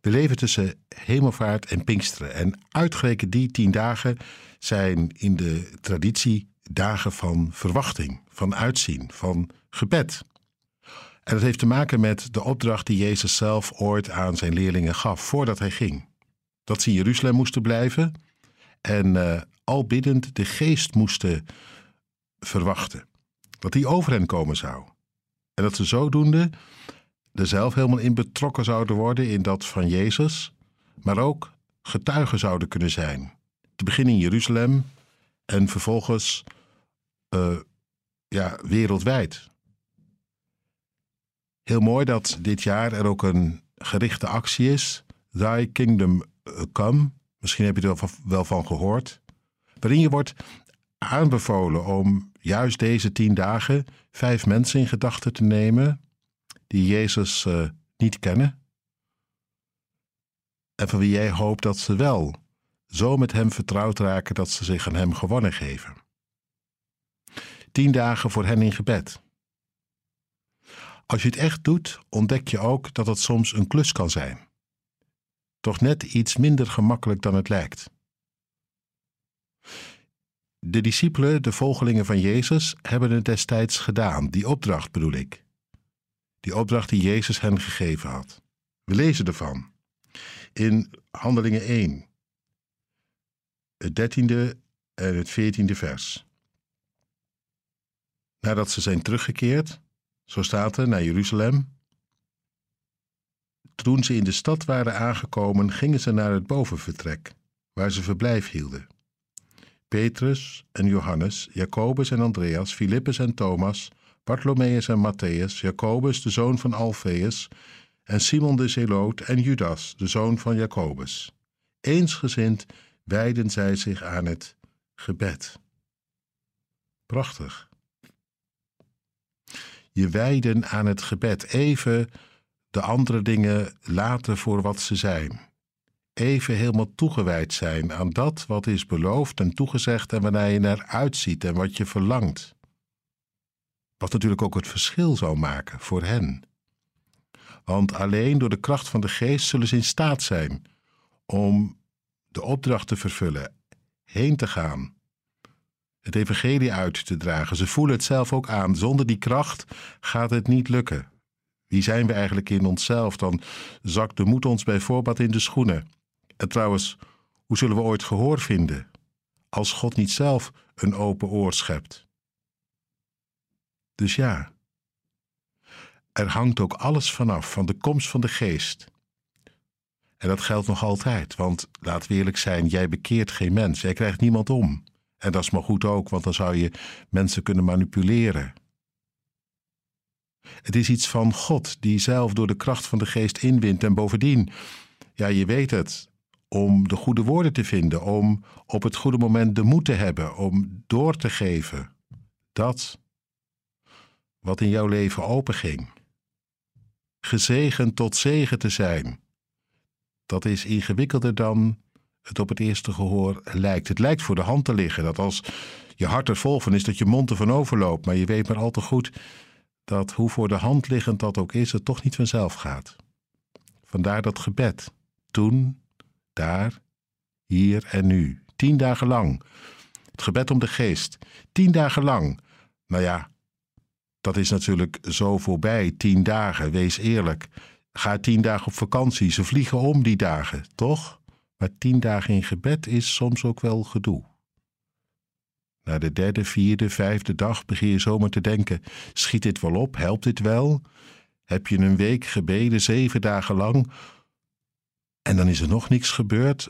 We leven tussen hemelvaart en Pinksteren. En uitgerekend die tien dagen zijn in de traditie dagen van verwachting, van uitzien, van gebed. En dat heeft te maken met de opdracht die Jezus zelf ooit aan zijn leerlingen gaf voordat hij ging. Dat ze in Jeruzalem moesten blijven en uh, al biddend de geest moesten verwachten. Dat die over hen komen zou. En dat ze zodoende er zelf helemaal in betrokken zouden worden in dat van Jezus, maar ook getuigen zouden kunnen zijn. Te beginnen in Jeruzalem en vervolgens uh, ja, wereldwijd. Heel mooi dat dit jaar er ook een gerichte actie is. Thy Kingdom Come. Misschien heb je er wel van gehoord. Waarin je wordt aanbevolen om juist deze tien dagen vijf mensen in gedachten te nemen die Jezus uh, niet kennen. En van wie jij hoopt dat ze wel zo met Hem vertrouwd raken dat ze zich aan Hem gewonnen geven. Tien dagen voor hen in gebed. Als je het echt doet, ontdek je ook dat het soms een klus kan zijn. Toch net iets minder gemakkelijk dan het lijkt. De discipelen, de volgelingen van Jezus, hebben het destijds gedaan, die opdracht bedoel ik. Die opdracht die Jezus hen gegeven had. We lezen ervan in Handelingen 1, het dertiende en het veertiende vers. Nadat ze zijn teruggekeerd, zo staat er, naar Jeruzalem. Toen ze in de stad waren aangekomen, gingen ze naar het bovenvertrek, waar ze verblijf hielden. Petrus en Johannes, Jacobus en Andreas, Filippus en Thomas, Bartholomeus en Matthäus, Jacobus, de zoon van Alfeus, en Simon de Zeloot en Judas, de zoon van Jacobus. Eensgezind wijden zij zich aan het gebed. Prachtig je wijden aan het gebed. Even de andere dingen laten voor wat ze zijn. Even helemaal toegewijd zijn aan dat wat is beloofd en toegezegd en waarnaar je naar uitziet en wat je verlangt. Wat natuurlijk ook het verschil zou maken voor hen. Want alleen door de kracht van de geest zullen ze in staat zijn om de opdracht te vervullen, heen te gaan, het evangelie uit te dragen. Ze voelen het zelf ook aan. Zonder die kracht gaat het niet lukken. Wie zijn we eigenlijk in onszelf? Dan zakt de moed ons bijvoorbeeld in de schoenen. En trouwens, hoe zullen we ooit gehoor vinden als God niet zelf een open oor schept? Dus ja, er hangt ook alles vanaf van de komst van de geest. En dat geldt nog altijd, want laat eerlijk zijn, jij bekeert geen mens, jij krijgt niemand om. En dat is maar goed ook, want dan zou je mensen kunnen manipuleren. Het is iets van God die zelf door de kracht van de geest inwint. En bovendien, ja, je weet het, om de goede woorden te vinden, om op het goede moment de moed te hebben, om door te geven dat wat in jouw leven openging. Gezegend tot zegen te zijn. Dat is ingewikkelder dan het op het eerste gehoor lijkt. Het lijkt voor de hand te liggen dat als je hart er vol van is, dat je mond ervan overloopt. Maar je weet maar al te goed dat hoe voor de hand liggend dat ook is, het toch niet vanzelf gaat. Vandaar dat gebed. Toen, daar, hier en nu. Tien dagen lang. Het gebed om de geest. Tien dagen lang. Nou ja, dat is natuurlijk zo voorbij. Tien dagen, wees eerlijk. Ga tien dagen op vakantie. Ze vliegen om die dagen, toch? Maar tien dagen in gebed is soms ook wel gedoe. Na de derde, vierde, vijfde dag begin je zomaar te denken: schiet dit wel op? Helpt dit wel? Heb je een week gebeden, zeven dagen lang, en dan is er nog niks gebeurd?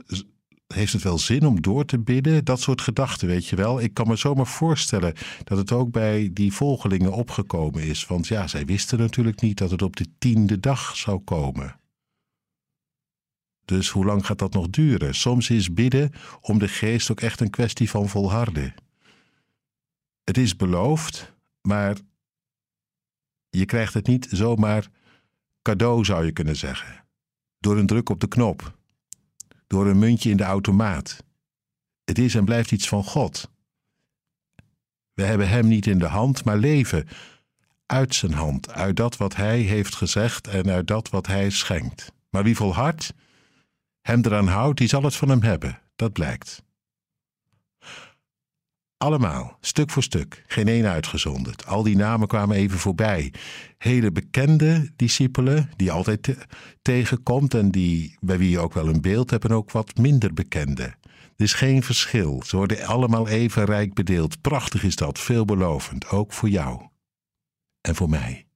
Heeft het wel zin om door te bidden? Dat soort gedachten, weet je wel. Ik kan me zomaar voorstellen dat het ook bij die volgelingen opgekomen is. Want ja, zij wisten natuurlijk niet dat het op de tiende dag zou komen. Dus hoe lang gaat dat nog duren? Soms is bidden om de geest ook echt een kwestie van volharden. Het is beloofd, maar je krijgt het niet zomaar cadeau, zou je kunnen zeggen. Door een druk op de knop, door een muntje in de automaat. Het is en blijft iets van God. We hebben Hem niet in de hand, maar leven uit zijn hand, uit dat wat Hij heeft gezegd en uit dat wat Hij schenkt. Maar wie volhardt, hem eraan houdt, die zal het van hem hebben. Dat blijkt. Allemaal, stuk voor stuk, geen één uitgezonderd. Al die namen kwamen even voorbij. Hele bekende discipelen, die altijd tegenkomt en die, bij wie je ook wel een beeld hebt, en ook wat minder bekende. Er is geen verschil. Ze worden allemaal even rijk bedeeld. Prachtig is dat, veelbelovend, ook voor jou en voor mij.